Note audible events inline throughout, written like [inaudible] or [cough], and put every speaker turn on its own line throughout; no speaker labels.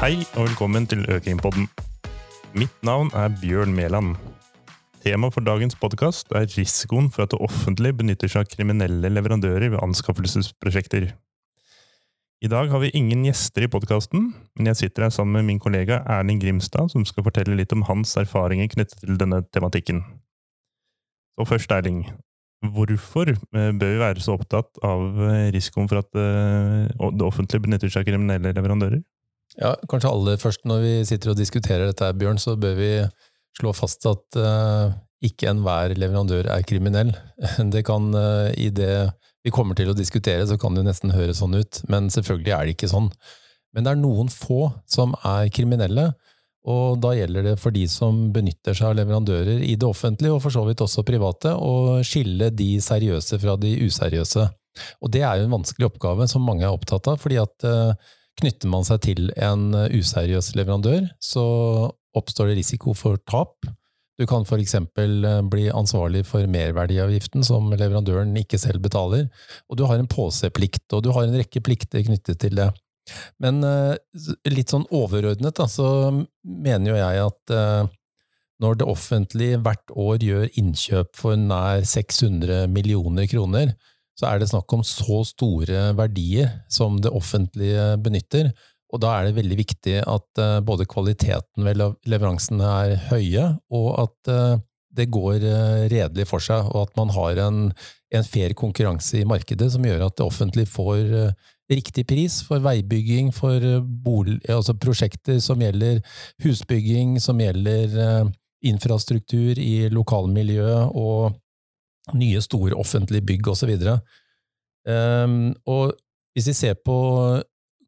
Hei og velkommen til Økringpodden. Mitt navn er Bjørn Mæland. Tema for dagens podkast er risikoen for at det offentlige benytter seg av kriminelle leverandører ved anskaffelsesprosjekter. I dag har vi ingen gjester i podkasten, men jeg sitter her sammen med min kollega Erling Grimstad, som skal fortelle litt om hans erfaringer knyttet til denne tematikken. Så først, Erling. Hvorfor eh, bør vi være så opptatt av eh, risikoen for at eh, det offentlige benytter seg av kriminelle leverandører?
Ja, Kanskje aller først når vi sitter og diskuterer dette, Bjørn, så bør vi slå fast at uh, ikke enhver leverandør er kriminell. [laughs] Det kan uh, i det vi kommer til å diskutere, så kan det nesten høres sånn ut, men selvfølgelig er det ikke sånn. Men det er noen få som er kriminelle, og da gjelder det for de som benytter seg av leverandører i det offentlige, og for så vidt også private, å skille de seriøse fra de useriøse. Og det er jo en vanskelig oppgave som mange er opptatt av, fordi at uh, knytter man seg til en useriøs leverandør, så oppstår det risiko for tap. Du kan f.eks. bli ansvarlig for merverdiavgiften som leverandøren ikke selv betaler, og du har en påseplikt, og du har en rekke plikter knyttet til det. Men litt sånn overordnet da, så mener jo jeg at når det offentlige hvert år gjør innkjøp for nær 600 millioner kroner, så er det snakk om så store verdier som det offentlige benytter. Og da er det veldig viktig at både kvaliteten ved leveransene er høye, og at det går redelig for seg, og at man har en, en fair konkurranse i markedet som gjør at det offentlige får riktig pris for veibygging, for bolig, altså prosjekter som gjelder husbygging, som gjelder eh, infrastruktur i lokalmiljøet og nye, store offentlige bygg osv. Um, ehm, og hvis vi ser på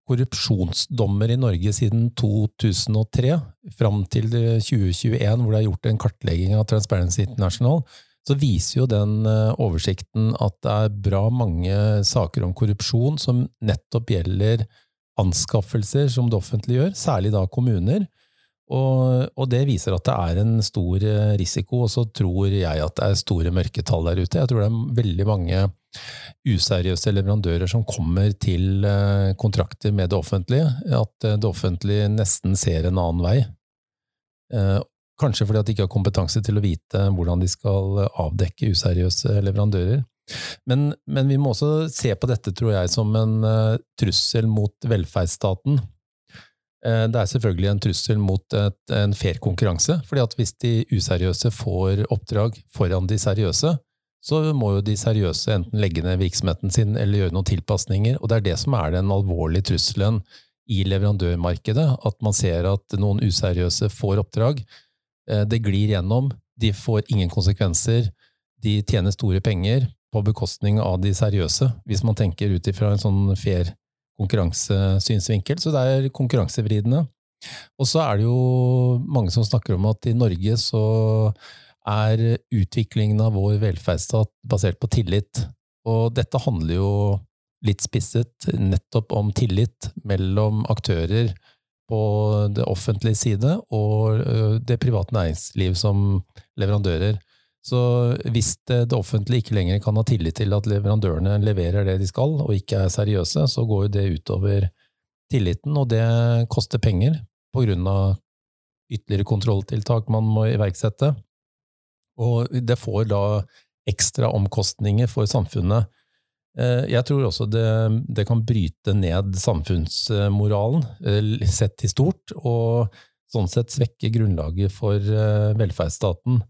korrupsjonsdommer i Norge siden 2003, fram til 2021, hvor det er gjort en kartlegging av Transparency International, så viser jo den eh, oversikten at det er bra mange saker om korrupsjon som nettopp gjelder anskaffelser som det offentlige gjør, særlig da kommuner. Og, og, det viser at det er en stor eh, risiko, og så tror jeg at det er store mørketall der ute. Jeg tror det er veldig mange useriøse leverandører som kommer til eh, kontrakter med det offentlige. At det offentlige nesten ser en annen vei. Kanskje fordi at de ikke har kompetanse til å vite hvordan de skal avdekke useriøse leverandører. Men, men vi må også se på dette, tror jeg, som en trussel mot velferdsstaten. Uh, det er selvfølgelig en trussel mot et, en fair konkurranse, fordi at hvis de useriøse får oppdrag foran de seriøse, så må jo de seriøse enten legge ned virksomheten sin eller gjøre noen tilpasninger, og det er det som er den alvorlige trusselen i leverandørmarkedet, at man ser at noen useriøse får oppdrag, Eh, det glir gjennom, de får ingen konsekvenser, de tjener store penger på bekostning av de seriøse, hvis man tenker ut ifra en sånn fair konkurransesynsvinkel. Så det er konkurransevridende. Og så er det jo mange som snakker om at i Norge så er utviklingen av vår velferdsstat basert på tillit. Og dette handler jo litt spisset nettopp om tillit mellom aktører på det offentlige side og det private næringsliv som leverandører. Så hvis det, offentlige ikke lenger kan ha tillit til at leverandørene leverer det de skal, og ikke er seriøse, så går jo det utover tilliten, og det koster penger på grunn av ytterligere kontrolltiltak man må iverksette. Og det får da ekstra omkostninger for samfunnet. Eh, jeg tror også det, det, kan bryte ned samfunnsmoralen, eh, sett i stort, og sånn sett svekke grunnlaget for eh, velferdsstaten.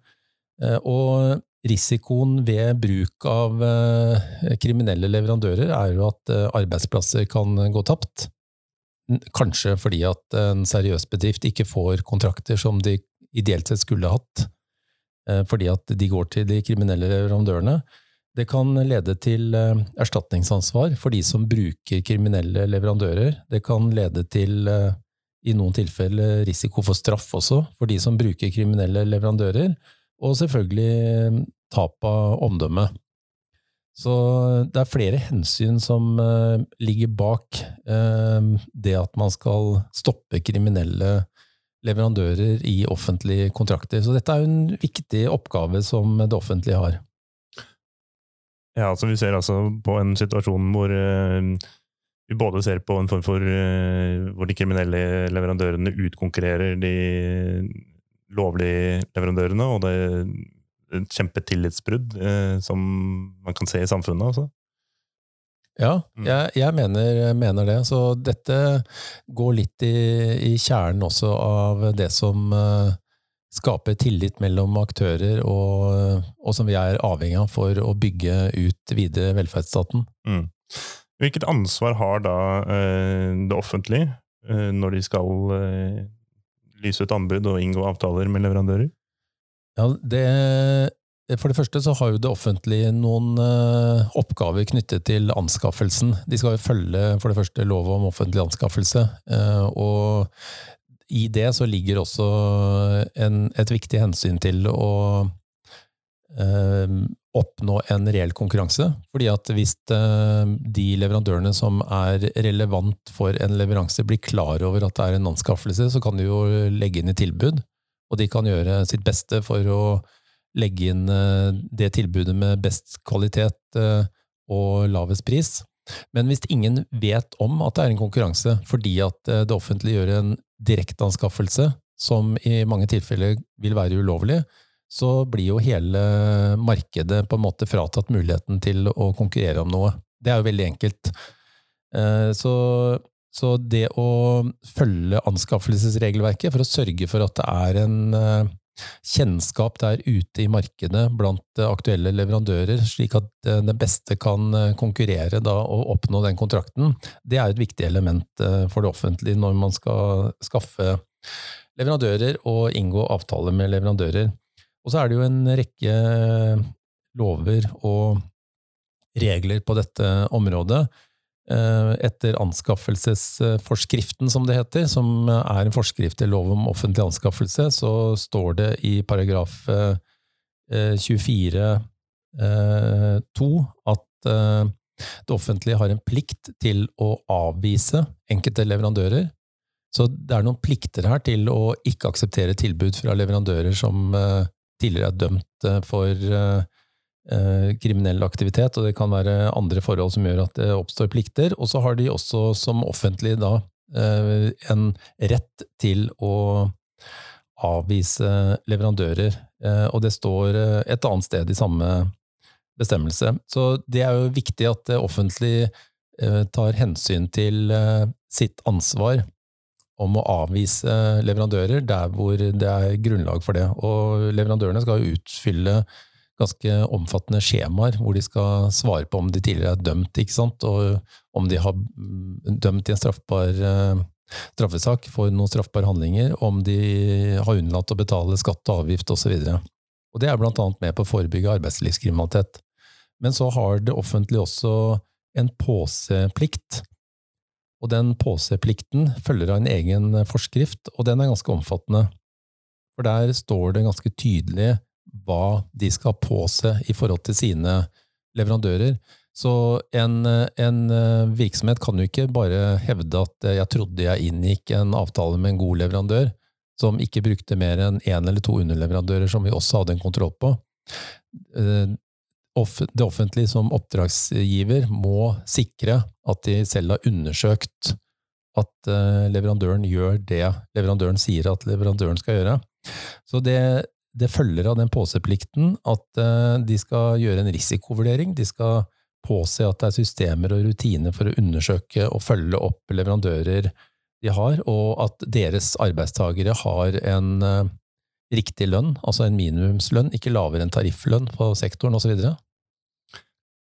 Og risikoen ved bruk av kriminelle leverandører er jo at arbeidsplasser kan gå tapt. Kanskje fordi at en seriøs bedrift ikke får kontrakter som de ideelt sett skulle hatt, fordi at de går til de kriminelle leverandørene. Det kan lede til eh, erstatningsansvar for de som bruker kriminelle leverandører. Det kan lede til, eh, i noen tilfeller, risiko for straff også for de som bruker kriminelle leverandører. Og selvfølgelig eh, tap av omdømme. Så det er flere hensyn som ligger bak det at man skal stoppe kriminelle leverandører i offentlige kontrakter. Så dette er en viktig oppgave som det offentlige har.
Ja, altså Vi ser altså på en situasjon hvor uh, vi både ser på en form for uh, hvor de kriminelle leverandørene utkonkurrerer de lovlige leverandørene, og det er et kjempetillitsbrudd eh, som man kan se i samfunnet. Også.
Ja, mm. jeg, jeg mener, mener, det. Så dette går litt i, i kjernen også av det som eh, skaper tillit mellom aktører, og, og, som vi er avhengig av for å bygge ut videre velferdsstaten. Mm.
Hvilket ansvar har da eh, det offentlige uh, når de skal lyse ut anbud og inngå avtaler med leverandører?
Ja, det for det første så har jo det offentlige noen uh, oppgaver knyttet til anskaffelsen. De skal jo følge for det første lov om offentlig anskaffelse. Uh, og i det så ligger også en, et viktig hensyn til å oppnå en reell konkurranse. Fordi at hvis de leverandørene som er relevant for en leveranse, blir klar over at det er en anskaffelse, så kan de jo legge inn i tilbud. Og de kan gjøre sitt beste for å legge inn eh, det tilbudet med best kvalitet eh, og lavest pris. Men hvis ingen vet om at det er en konkurranse fordi at eh, det offentlige gjør en direkteanskaffelse, som i mange tilfeller vil være ulovlig, så blir jo hele markedet på en måte fratatt muligheten til å konkurrere om noe. Det er jo veldig enkelt. Så, så det å følge anskaffelsesregelverket for å sørge for at det er en kjennskap der ute i markedet blant aktuelle leverandører, slik at eh, den beste kan eh, konkurrere og oppnå den kontrakten, det er et viktig element eh, for det offentlige når man skal skaffe leverandører og inngå avtaler med leverandører. Og så er det jo en rekke lover og regler på dette området. Eh, etter anskaffelsesforskriften, som det heter, som er en forskrift til lov om offentlig anskaffelse, så står det i paragraf 24-2 eh, eh, at det offentlige har en plikt til å avvise enkelte leverandører. Så det er noen plikter her til å ikke akseptere tilbud fra leverandører som tidligere er dømt for Eh, kriminell aktivitet, og det kan være andre forhold som gjør at det oppstår plikter. Og så har de også som offentlig da eh, en rett til å avvise leverandører, eh, og det står et annet sted i samme bestemmelse. Så det er jo viktig at det offentlige tar hensyn til sitt ansvar om å avvise leverandører der hvor det er grunnlag for det. Og leverandørene skal jo utfylle ganske omfattende skjemaer hvor de skal svare på om de tidligere er dømt, ikke sant? og om de har mm, dømt i en straffbar uh, straffesak for noen straffbare handlinger, om de har unnlatt å betale skatt og avgift osv. Det er annet med på å forebygge arbeidslivskriminalitet. Men så har det offentlige også en påseplikt. Og den påseplikten følger av en egen forskrift, og den er ganske omfattende. For der står det ganske tydelig hva de skal påse i forhold til sine leverandører. Så en, en, eh, virksomhet kan jo ikke bare hevde at eh, jeg trodde jeg inngikk en avtale med en god leverandør, som ikke brukte mer enn én en eller to underleverandører som vi også hadde en kontroll på. Eh, det offentlige som oppdragsgiver må sikre at de selv har undersøkt at leverandøren gjør det leverandøren sier at leverandøren skal gjøre. Så det, det følger av den påseplikten at eh, de skal gjøre en risikovurdering. De skal påse at det er systemer og rutiner for å undersøke og følge opp leverandører de har, og at deres arbeidstagere har en uh, riktig lønn, altså en minimumslønn, ikke lavere enn tarifflønn på sektoren osv.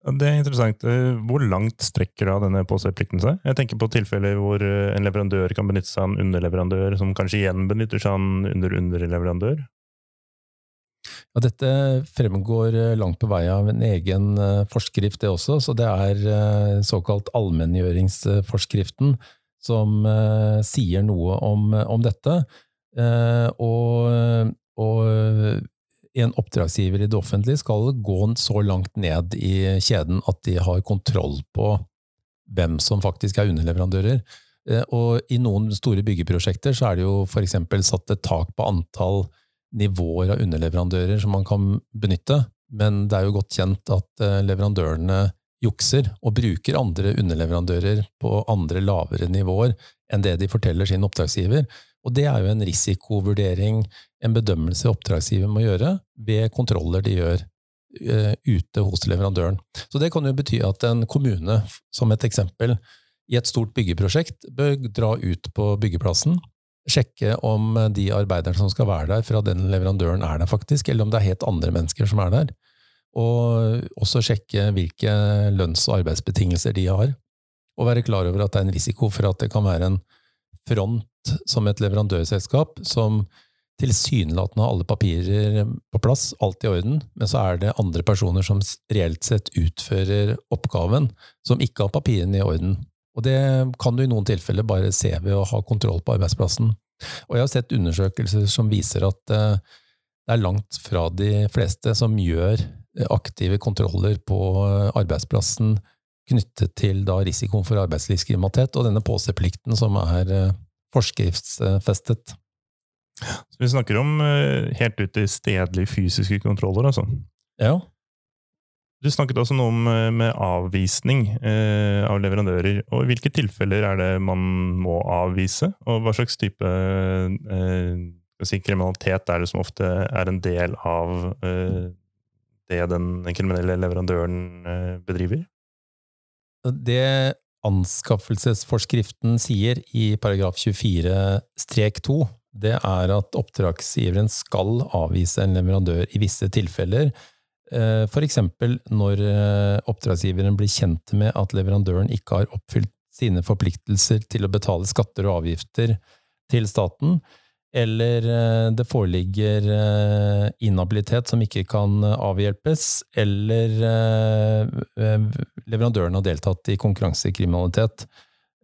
Det er interessant. Eh, hvor langt strekker da denne påseplikten seg? Jeg tenker på tilfeller hvor en leverandør kan benytte seg av en underleverandør, som kanskje igjen benytter seg av en under-underleverandør.
Ja, dette fremgår eh, langt på vei av en egen eh, forskrift, det også. Så det er eh, såkalt allmenngjøringsforskriften som sier noe om, om dette. Og, og, en oppdragsgiver i det offentlige skal gå så langt ned i kjeden at de har kontroll på hvem som faktisk er underleverandører. Og i noen store byggeprosjekter så er det jo f.eks. satt et tak på antall nivåer av underleverandører som man kan benytte, men det er jo godt kjent at eh, leverandørene jukser og bruker andre underleverandører på andre lavere nivåer enn det de forteller sin oppdragsgiver. Og det er jo en risikovurdering, en bedømmelse oppdragsgiver må gjøre ved kontroller de gjør uh, ute hos leverandøren. Så det kan jo bety at en kommune, som et eksempel, i et stort byggeprosjekt bør dra ut på byggeplassen, sjekke om de arbeiderne som skal være der fra den leverandøren er der faktisk, eller om det er helt andre mennesker som er der. Og også sjekke hvilke lønns- og arbeidsbetingelser de har. Og være klar over at det er en risiko for at det kan være en front som et leverandørselskap som tilsynelatende har alle papirer på plass, alt i orden, men så er det andre personer som reelt sett utfører oppgaven, som ikke har papirene i orden. Og det kan du i noen tilfeller bare se ved å ha kontroll på arbeidsplassen. Og jeg har sett undersøkelser som viser at eh, det er langt fra de fleste som gjør aktive kontroller på arbeidsplassen knyttet til risikoen for arbeidslivskriminalitet og denne påseplikten som er eh, forskriftsfestet.
Så vi snakker om eh, helt ut i stedlige fysiske kontroller, altså?
Ja.
Du snakket også noe om eh, med avvisning eh, av leverandører. og I hvilke tilfeller er det man må avvise, og hva slags type si, kriminalitet er det som ofte er en del av det den kriminelle leverandøren bedriver?
Det anskaffelsesforskriften sier i paragraf 24-2, det er at oppdragsgiveren skal avvise en leverandør i visse tilfeller. f.eks. for eksempel når eh, oppdragsgiveren blir kjent med at leverandøren ikke har oppfylt sine forpliktelser til å betale skatter og avgifter til staten, eller eh, det foreligger eh, inhabilitet som ikke kan avhjelpes, eller eh, leverandøren har deltatt i konkurransekriminalitet.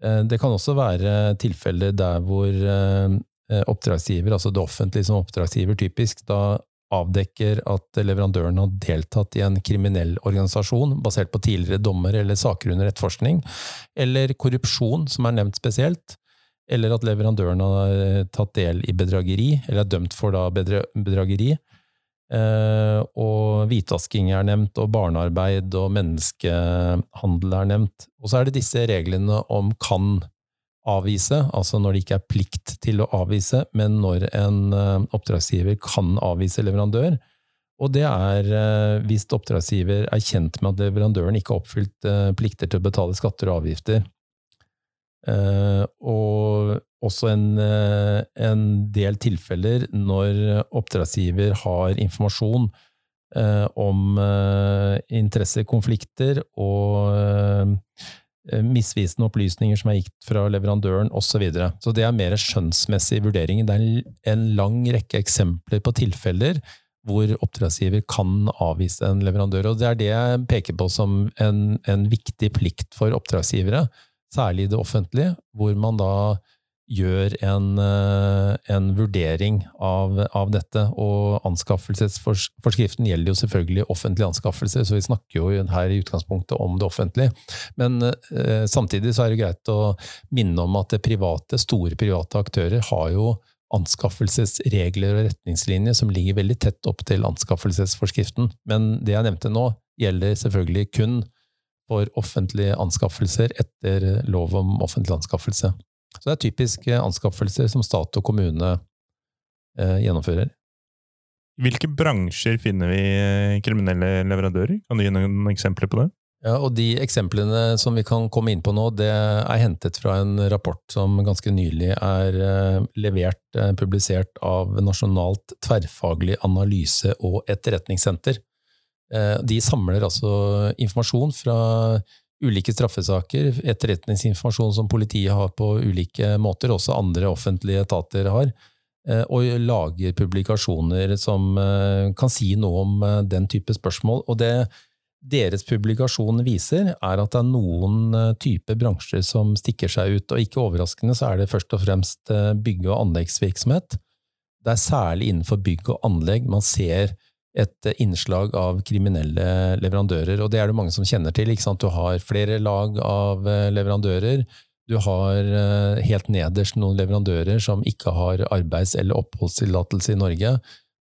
Det kan også være tilfeller der hvor oppdragsgiver, altså det offentlige som oppdragsgiver typisk, da avdekker at leverandøren har deltatt i en kriminell organisasjon basert på tidligere dommer eller saker under etterforskning, eller korrupsjon, som er nevnt spesielt, eller at leverandøren har eh, tatt del i bedrageri, eller er dømt for da bedrageri. Eh, og hvitvasking er nevnt, og barnearbeid og menneskehandel er nevnt. Og så er det disse reglene om kan avvise, altså når det ikke er plikt til å avvise, men når en eh, oppdragsgiver kan avvise leverandør. Og det er hvis oppdragsgiver er kjent med at leverandøren ikke har oppfylt plikter til å betale skatter og avgifter. Uh, og også en, uh, en, del tilfeller når oppdragsgiver har informasjon uh, om interessekonflikter og misvisende opplysninger som er gitt fra leverandøren osv. Så, videre. så det er mer skjønnsmessig vurdering. Det er en lang rekke eksempler på tilfeller hvor oppdragsgiver kan avvise en leverandør. og Det er det jeg peker på som en, en viktig plikt for oppdragsgivere særlig i det offentlige, hvor man da gjør en, eh, en vurdering av, av, dette. Og anskaffelsesforskriften gjelder jo selvfølgelig offentlige anskaffelser, så vi snakker jo her i utgangspunktet om det offentlige. Men eh, samtidig så er det greit å minne om at det private, store private aktører har jo anskaffelsesregler og retningslinjer som ligger veldig tett opp til anskaffelsesforskriften. Men det jeg nevnte nå, gjelder selvfølgelig kun for offentlige anskaffelser etter lov om offentlig anskaffelse. Så det er typiske anskaffelser som stat og kommune eh, gjennomfører.
I hvilke bransjer finner vi eh, kriminelle leverandører? Kan du gi noen eksempler på det?
Ja, og De eksemplene som vi kan komme inn på nå, det er hentet fra en rapport som ganske nylig er eh, levert, eh, publisert av Nasjonalt tverrfaglig analyse- og etterretningssenter. Eh, de samler altså informasjon fra ulike straffesaker, etterretningsinformasjon som politiet har på ulike måter, også andre offentlige etater har, eh, og lager publikasjoner som eh, kan si noe om den type spørsmål. Og det deres publikasjon viser, er at det er noen type bransjer som stikker seg ut, og ikke overraskende så er det først og fremst bygge- og anleggsvirksomhet. Det er særlig innenfor bygg og anlegg man ser et innslag av kriminelle leverandører. Og det er det mange som kjenner til. Du har flere lag av eh, leverandører. Du har eh, helt nederst noen leverandører som ikke har arbeids- eller oppholdstillatelse i Norge.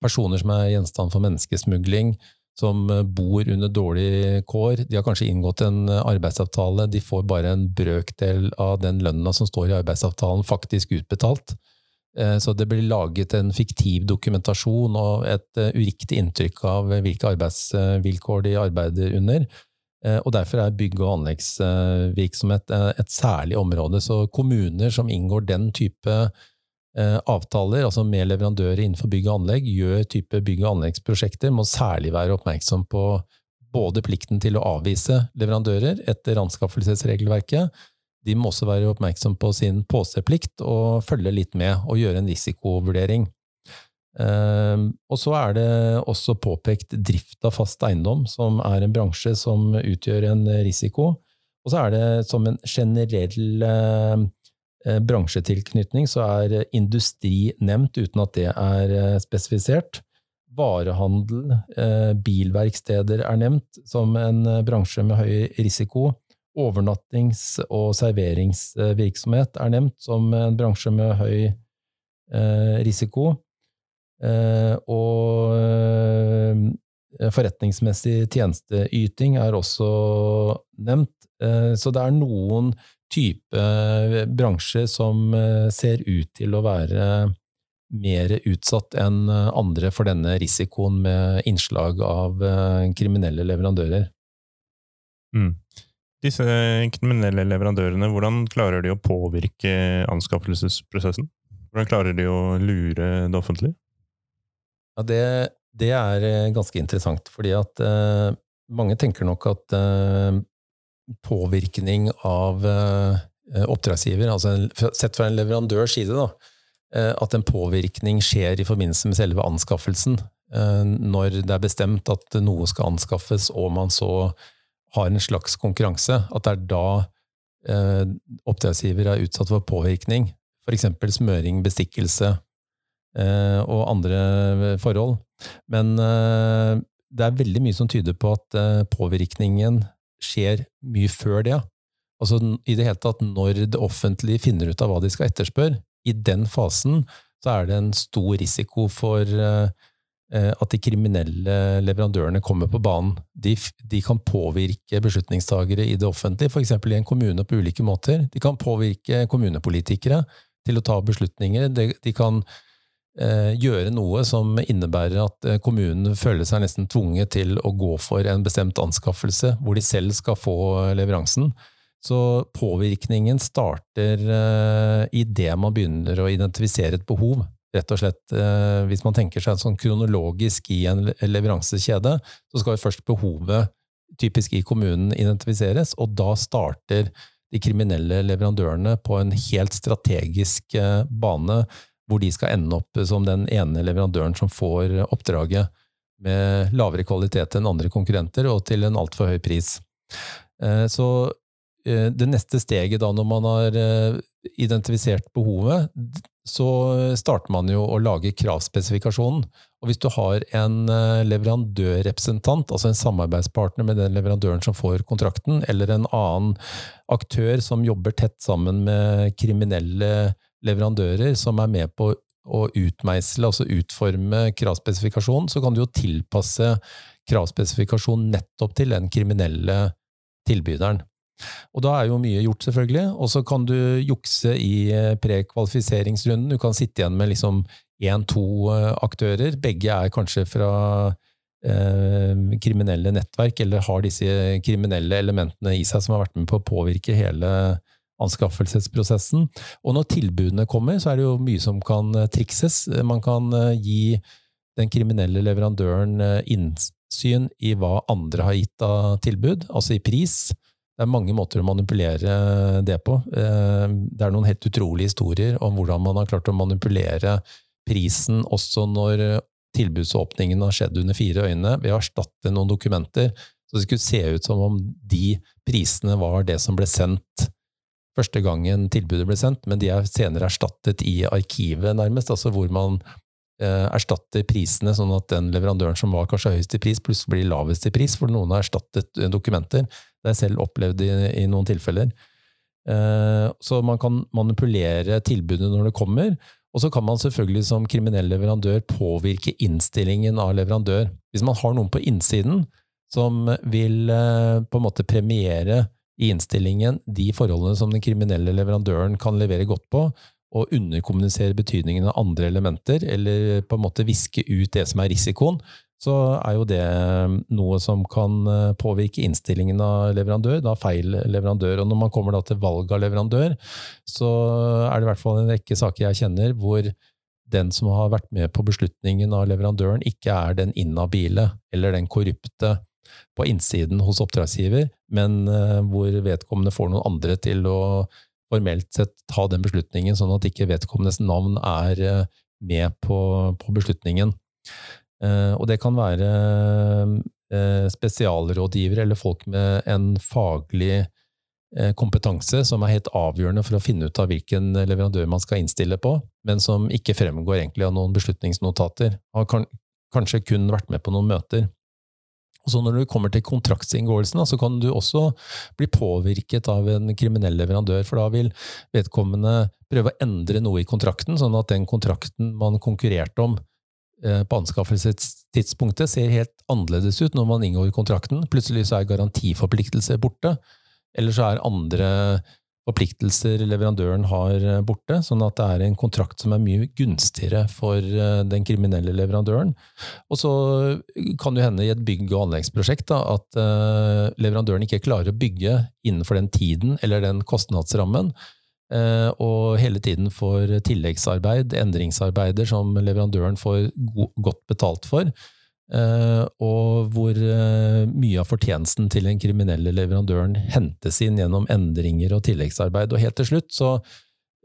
Personer som er gjenstand for menneskesmugling, som bor under dårlige kår. De har kanskje inngått en arbeidsavtale, de får bare en brøkdel av den lønna som står i arbeidsavtalen, faktisk utbetalt. Eh, så det blir laget en fiktiv dokumentasjon og et eh, uriktig inntrykk av hvilke arbeidsvilkår de arbeider under. Eh, og Derfor er bygg- og anleggsvirksomhet et særlig område. Så kommuner som inngår den type avtaler, altså med leverandører innenfor bygg og anlegg, gjør type bygg- og anleggsprosjekter, må særlig være oppmerksom på både plikten til å avvise leverandører etter anskaffelsesregelverket, de må også være oppmerksom på sin påseplikt og følge litt med og gjøre en risikovurdering. Ehm, og så er det også påpekt drift av fast eiendom, som er en bransje som utgjør en risiko. Og så er det som en generell eh, bransjetilknytning, så er industri nevnt uten at det er eh, spesifisert. Varehandel, eh, bilverksteder er nevnt som en bransje med høy risiko. Overnattings- og serveringsvirksomhet er nevnt som en bransje med høy eh, risiko. Eh, og eh, forretningsmessig tjenesteyting er også nevnt. Så det er noen type bransjer som ser ut til å være mer utsatt enn andre for denne risikoen med innslag av kriminelle leverandører.
Mm. Disse kriminelle leverandørene, hvordan klarer de å påvirke anskaffelsesprosessen? Hvordan klarer de å lure det offentlige?
Ja, det, det er eh, ganske interessant, fordi at eh, mange tenker nok at eh, påvirkning av eh, oppdragsgiver, altså sett fra en leverandørs side, da, at en påvirkning skjer i forbindelse med selve anskaffelsen. Når det er bestemt at noe skal anskaffes, og man så har en slags konkurranse. At det er da eh, oppdragsgiver er utsatt for påvirkning. F.eks. smøring, bestikkelse eh, og andre forhold. Men eh, det er veldig mye som tyder på at eh, påvirkningen skjer mye før det. Altså i det hele tatt når det offentlige finner ut av hva de skal etterspørre. I den fasen så er det en stor risiko for eh, Eh, at de kriminelle leverandørene kommer på banen. De, de kan påvirke beslutningstagere i det offentlige, f.eks. i en kommune på ulike måter. De kan påvirke kommunepolitikere til å ta beslutninger. De, de kan eh, gjøre noe som innebærer at eh, kommunen føler seg nesten tvunget til å gå for en bestemt anskaffelse, hvor de selv skal få leveransen. Så påvirkningen starter eh, idet man begynner å identifisere et behov rett og slett, eh, Hvis man tenker seg sånn kronologisk i en leveransekjede, så skal jo først behovet, typisk i kommunen, identifiseres, og da starter de kriminelle leverandørene på en helt strategisk eh, bane, hvor de skal ende opp som den ene leverandøren som får oppdraget, med lavere kvalitet enn andre konkurrenter, og til en altfor høy pris. Eh, så det neste steget da, når man har identifisert behovet, så starter man jo å lage kravspesifikasjonen. Og hvis du har en eh, leverandørrepresentant, altså en samarbeidspartner med den leverandøren som får kontrakten, eller en annen aktør som jobber tett sammen med kriminelle leverandører, som er med på å utmeisle, altså utforme kravspesifikasjonen, så kan du jo tilpasse kravspesifikasjonen nettopp til den kriminelle tilbyderen. Og da er jo mye gjort, selvfølgelig. Og så kan du jukse i eh, prekvalifiseringsrunden. Du kan sitte igjen med liksom én-to eh, aktører. Begge er kanskje fra eh, kriminelle nettverk, eller har disse kriminelle elementene i seg som har vært med på å påvirke hele anskaffelsesprosessen. Og når tilbudene kommer, så er det jo mye som kan eh, trikses. Man kan gi den kriminelle leverandøren innsyn i hva andre har gitt av tilbud, altså i pris. Det er mange måter å manipulere det på. Eh, det er noen helt utrolige historier om hvordan man har klart å manipulere prisen også når tilbudsåpningen har skjedd under fire øyne, ved å erstatte noen dokumenter. Så det skulle se ut som om de prisene var det som ble sendt første gangen tilbudet ble sendt, men de er senere erstattet i arkivet, nærmest, altså hvor man eh, erstatter prisene sånn at den leverandøren som var kanskje høyest i pris, plutselig blir lavest i pris, for noen har erstattet dokumenter. Det har jeg selv opplevd i, i noen tilfeller. Eh, så man kan manipulere tilbudet når det kommer, Og så kan man selvfølgelig som kriminell leverandør påvirke innstillingen av leverandør. Hvis man har noen på innsiden som vil eh, på en måte premiere i innstillingen de forholdene som den kriminelle leverandøren kan levere godt på, og underkommunisere betydningen av andre elementer, eller på en måte viske ut det som er risikoen, så er jo det eh, noe som kan eh, påvirke innstillingen av leverandør, da feil leverandør. Og når man kommer til valg av leverandør, så er det i hvert fall en rekke saker jeg kjenner hvor den som har vært med på beslutningen av leverandøren, ikke er den inhabile eller den korrupte på innsiden hos oppdragsgiver, men eh, hvor vedkommende får noen andre til å formelt sett ta den beslutningen, sånn at ikke vedkommendes navn er med på, på beslutningen. Eh, og det kan være eh, spesialrådgivere eller folk med en faglig eh, kompetanse som er helt avgjørende for å finne ut av hvilken leverandør man skal innstille på, men som ikke fremgår egentlig av noen beslutningsnotater. Har kanskje kun vært med på noen møter. Og så Når du kommer til kontraktsinngåelsen, så kan du også bli påvirket av en kriminell leverandør, for da vil vedkommende prøve å endre noe i kontrakten, sånn at den kontrakten man konkurrerte om, på anskaffelsestidspunktet ser helt annerledes ut når man inngår kontrakten. Plutselig så er garantiforpliktelser borte, eller så er andre forpliktelser leverandøren har eh, borte, sånn at det er en kontrakt som er mye gunstigere for eh, den kriminelle leverandøren. Og så kan det hende i et bygg- og anleggsprosjekt da, at leverandøren ikke klarer å bygge innenfor den tiden eller den kostnadsrammen, Eh, og hele tiden får tilleggsarbeid, endringsarbeider som leverandøren får godt betalt for. Eh, og hvor eh, mye av fortjenesten til den kriminelle leverandøren hentes inn gjennom endringer og tilleggsarbeid. Og helt til slutt, så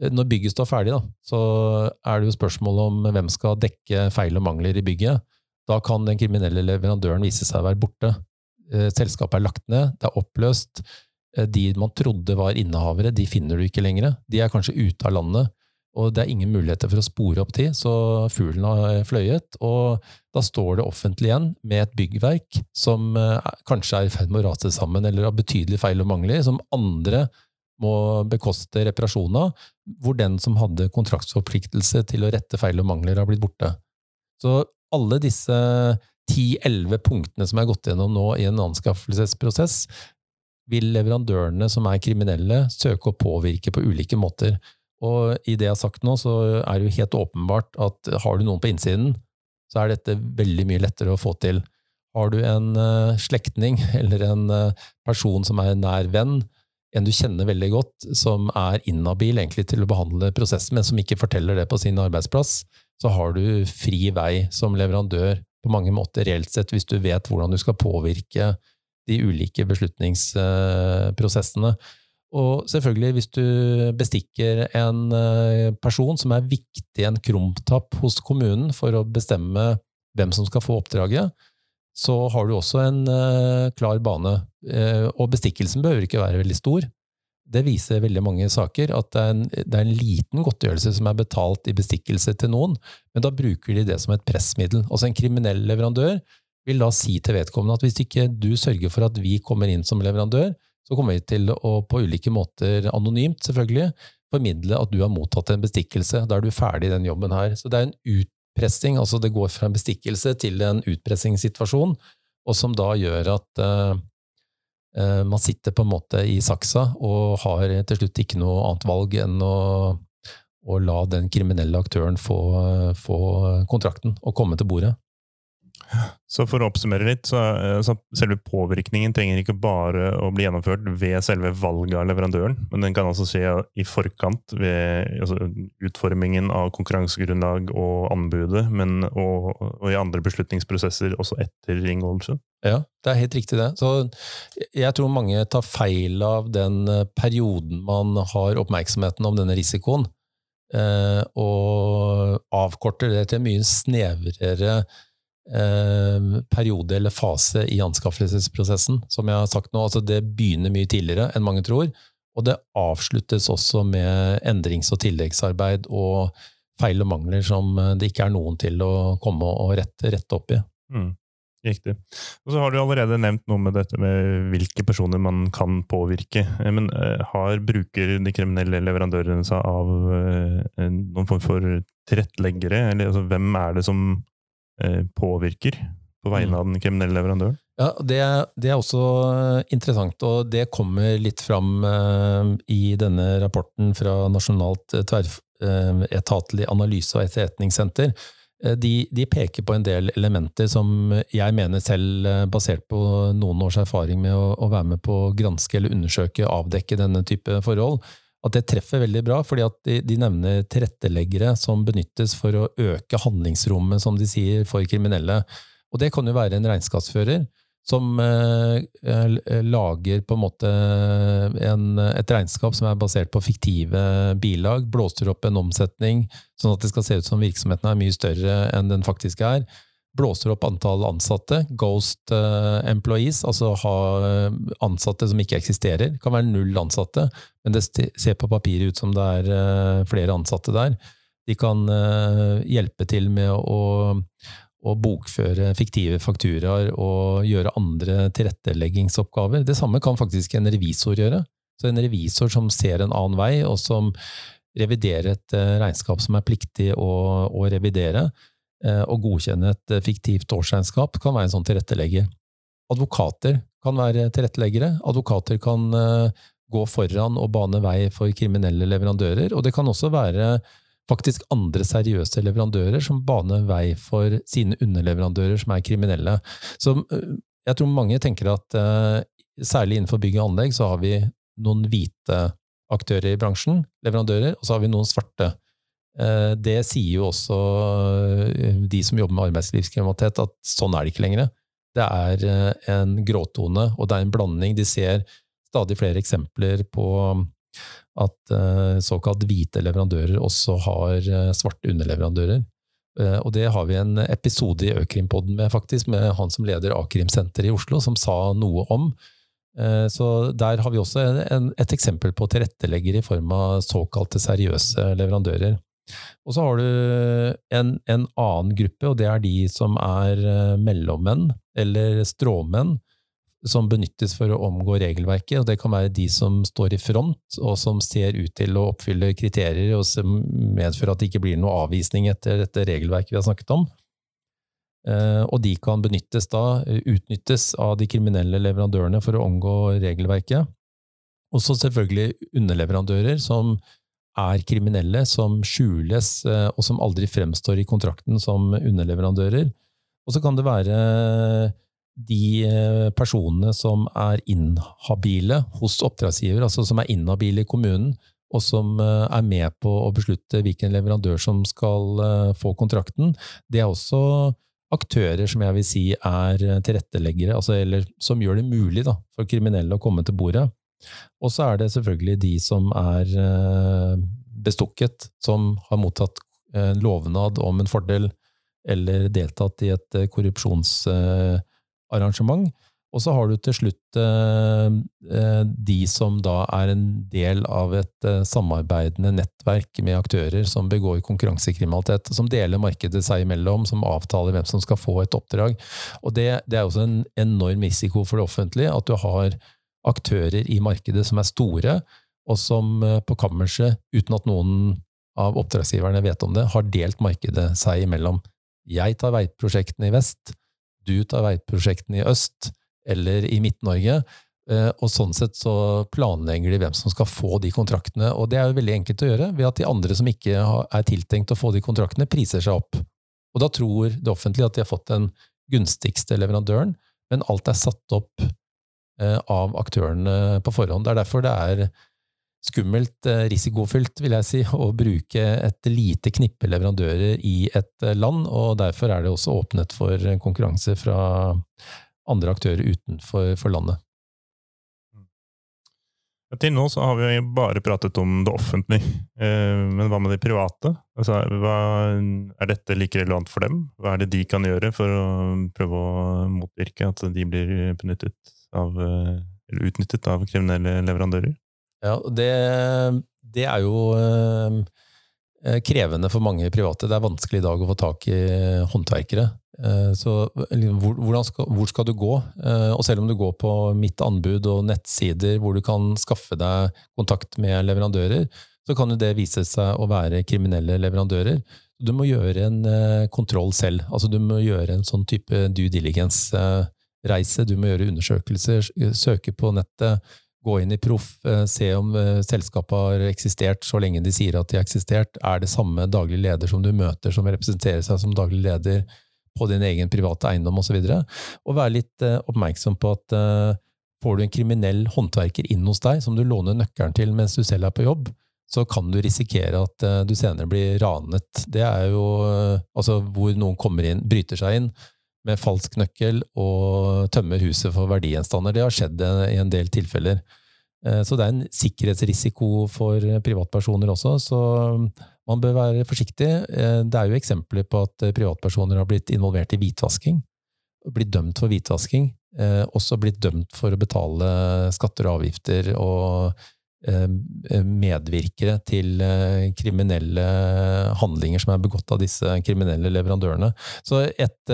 når bygget står ferdig, da, så er det jo spørsmålet om hvem skal dekke feil og mangler i bygget. Da kan den kriminelle leverandøren vise seg å være borte. Selskapet er lagt ned, det er oppløst, Eh, de man trodde var innehavere, de finner du ikke lenger. De er kanskje ute av landet, og det er ingen muligheter for å spore opp de, så fuglen har fløyet. Og da står det offentlig igjen med et byggverk som eh, kanskje er i ferd med å rase sammen, eller har betydelige feil og mangler, som andre må bekoste reparasjon av, hvor den som hadde kontraktsforpliktelse til å rette feil og mangler, har blitt borte. Så alle disse 10-11 punktene som er gått gjennom nå i en anskaffelsesprosess, vil leverandørene som er kriminelle, søke å påvirke på ulike måter. Og i det jeg har sagt nå, så er det jo helt åpenbart at har du noen på innsiden, så er dette veldig mye lettere å få til. Har du en uh, slektning [laughs] eller en uh, person som er en nær venn, en du kjenner veldig godt, som er inhabil egentlig til å behandle prosessen, men som ikke forteller det på sin arbeidsplass, så har du fri vei som leverandør på mange måter, reelt sett, hvis du vet hvordan du skal påvirke de ulike beslutningsprosessene. Og selvfølgelig, hvis du bestikker en eh, person som er viktig, en krumtapp hos kommunen for å bestemme hvem som skal få oppdraget, så har du også en uh, klar bane. Uh, og bestikkelsen behøver ikke være veldig stor. Det viser veldig mange saker at det er, en, det er, en, liten godtgjørelse som er betalt i bestikkelse til noen, men da bruker de det som et pressmiddel. Altså en kriminell leverandør vil da si til vedkommende at hvis ikke du sørger for at vi kommer inn som leverandør, så kommer vi til å på ulike måter, anonymt selvfølgelig, formidle at du har mottatt en bestikkelse. Da er du ferdig i den jobben her. Så det er en utpressing, altså det går fra en bestikkelse til en utpressingssituasjon, og som da gjør at uh, uh, man sitter på en måte i saksa og har til slutt ikke noe annet valg enn å, å la den kriminelle aktøren få, få kontrakten og komme til bordet.
Så for å oppsummere litt, så, eh, så selve påvirkningen trenger ikke bare å bli gjennomført ved selve valget av leverandøren, men den kan også skje i forkant ved altså, utformingen av konkurransegrunnlag og anbudet, men og, og, i andre beslutningsprosesser også etter inngåelse.
Ja, det er helt riktig det. Så jeg tror mange tar feil av den eh, perioden man har oppmerksomheten om denne risikoen, eh, og avkorter det til mye snevrere Eh, periode eller fase i anskaffelsesprosessen. Som jeg har sagt nå, altså det begynner mye tidligere enn mange tror. Og det avsluttes også med endrings- og tilleggsarbeid og feil og mangler som det ikke er noen til å komme og rette, rette opp i. Mm.
Riktig. Og så har du allerede nevnt noe med dette med hvilke personer man kan påvirke. Eh, men uh, har bruker de kriminelle leverandørene seg av noen form for tilretteleggere? Altså, hvem er det som påvirker på vegne mm. av den kriminelle leverandøren?
Ja, det, det, er også interessant, og det kommer litt fram i denne rapporten fra Nasjonalt tverretatlig analyse- og etterretningssenter Eh, de, de, peker på en del elementer som jeg mener selv, eh, basert på noen års erfaring med å, å være med på å granske eller undersøke, avdekke denne type forhold, at det treffer veldig bra. fordi at de, de, nevner tilretteleggere som benyttes for å øke handlingsrommet, som de sier, for kriminelle. Og det kan jo være en regnskapsfører som eh, eh, lager på en måte en, et regnskap som er basert på fiktive bilag, blåser opp en omsetning sånn at det skal se ut som virksomheten er mye større enn den faktisk er. Blåser opp antall ansatte, ghost uh, employees, altså ha ansatte som ikke eksisterer. Det kan være null ansatte, men det ser på papiret ut som det er uh, flere ansatte der. De kan hjelpe til med å å bokføre fiktive fakturaer og gjøre andre tilretteleggingsoppgaver. Det samme kan faktisk en revisor gjøre. Så en revisor som ser en annen vei, og som reviderer et eh, regnskap som er pliktig å, å revidere, eh, og godkjenne et fiktivt årsregnskap, kan være en sånn tilrettelegger. Advokater kan være tilretteleggere. Advokater kan eh, gå foran og bane vei for kriminelle leverandører, og det kan også være faktisk andre seriøse leverandører som baner vei for sine underleverandører som er kriminelle. Så jeg tror mange tenker at særlig innenfor bygg og anlegg så har vi noen hvite aktører i bransjen, leverandører, og så har vi noen svarte. Øh, det sier jo også de som jobber med arbeidslivskriminalitet, at sånn er det ikke lenger. Det er en gråtone, og det er en blanding. De ser stadig flere eksempler på at såkalt hvite leverandører også har svarte underleverandører. Og det har vi en episode i Økrimpodden med, faktisk, med han som leder A-krimsenteret i Oslo, som sa noe om. Så der har vi også et eksempel på tilrettelegger i form av såkalte seriøse leverandører. Og så har du en, en annen gruppe, og det er de som er mellommenn, eller stråmenn, som benyttes for å omgå regelverket. og Det kan være de som står i front, og som ser ut til å oppfylle kriterier, og som medfører at det ikke blir noe avvisning etter dette regelverket vi har snakket om. Eh, og de kan benyttes da, utnyttes av de kriminelle leverandørene for å omgå regelverket. Og så selvfølgelig underleverandører som er kriminelle, som skjules, eh, og som aldri fremstår i kontrakten som underleverandører. Og så kan det være de eh, personene som er inhabile hos oppdragsgiver, altså som er inhabile i kommunen, og som eh, er med på å beslutte hvilken leverandør som skal få kontrakten, det er også aktører som jeg vil si er tilretteleggere, altså, eller som gjør det mulig da, for kriminelle å komme til bordet. Og så er det selvfølgelig de som er bestukket, som har mottatt lovnad om en fordel, eller deltatt i et korrupsjonsarrangement. Og så har du til slutt eh, eh, de som da er en del av et eh, samarbeidende nettverk med aktører som begår konkurransekriminalitet, som deler markedet seg imellom, som avtaler hvem som skal få et oppdrag. Og det, det er også en enorm risiko for det offentlige, at du har aktører i markedet som er store, og som på kammerset, uten at noen av oppdragsgiverne vet om det, har delt markedet seg imellom. Jeg tar veiprosjektene i vest, du tar veiprosjektene i øst eller i Midt-Norge. Eh, og sånn sett så planlegger de hvem som skal få de kontraktene. Og det er jo veldig enkelt å gjøre, ved at de andre som ikke er tiltenkt å få de kontraktene, priser seg opp. Og da tror det offentlige at de har fått den gunstigste leverandøren, men alt er satt opp eh, av aktørene på forhånd. Det er derfor det er skummelt, eh, risikofylt, vil jeg si, [laughs] å bruke et lite knippe leverandører i et eh, land, og derfor er det også åpnet for konkurranse fra andre aktører utenfor landet.
Til nå så har vi bare pratet om det offentlige, eh, men hva med de private? Altså, er dette like relevant for dem? Hva er det de kan gjøre for å prøve å motvirke at de blir benyttet av, eller utnyttet av kriminelle leverandører?
Ja, det, det er jo eh, eh, krevende for mange private. Det er vanskelig i dag å få tak i håndverkere. Eh, så hvor, skal, hvor skal du gå? Eh, og selv om du går på mitt anbud og nettsider hvor du kan skaffe deg kontakt med leverandører, så kan jo det vise seg å være kriminelle leverandører. Du må gjøre en kontroll selv. Altså du må gjøre en sånn type due diligence-reise. Du må gjøre undersøkelser, søke på nettet gå inn i Proff, eh, se om eh, selskapet har eksistert så lenge de sier at de har eksistert. Er det samme daglig leder som du møter, som representerer seg som daglig leder på din egen private eiendom osv.? Og, så og være litt eh, oppmerksom på at får du en kriminell håndverker inn hos deg, som du låner nøkkelen til mens du selv er på jobb, så kan du risikere at du senere blir ranet. Det er jo altså hvor noen kommer inn, bryter seg inn med falsk nøkkel og tømmer huset for verdigjenstander. Det har skjedd i en del tilfeller. Eh, så det er en sikkerhetsrisiko for privatpersoner også, så man bør være forsiktig. Eh, det er jo eksempler på at privatpersoner har blitt involvert i hvitvasking, blitt dømt for hvitvasking, eh, også blitt dømt for å betale skatter og avgifter og medvirkere til kriminelle handlinger som er begått av disse kriminelle leverandørene. Så et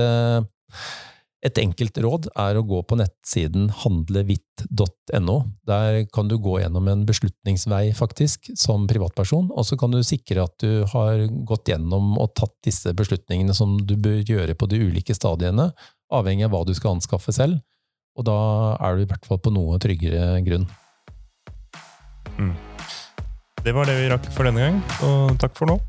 et enkelt råd er å gå på nettsiden handlevitt.no. Der kan du gå gjennom en beslutningsvei, faktisk, som privatperson, og så kan du sikre at du har gått gjennom og tatt disse beslutningene som du bør gjøre på de ulike stadiene, avhengig av hva du skal anskaffe selv. Og da er du i hvert fall på noe tryggere grunn.
Mm. Det var det vi rakk for denne gang, og takk for nå.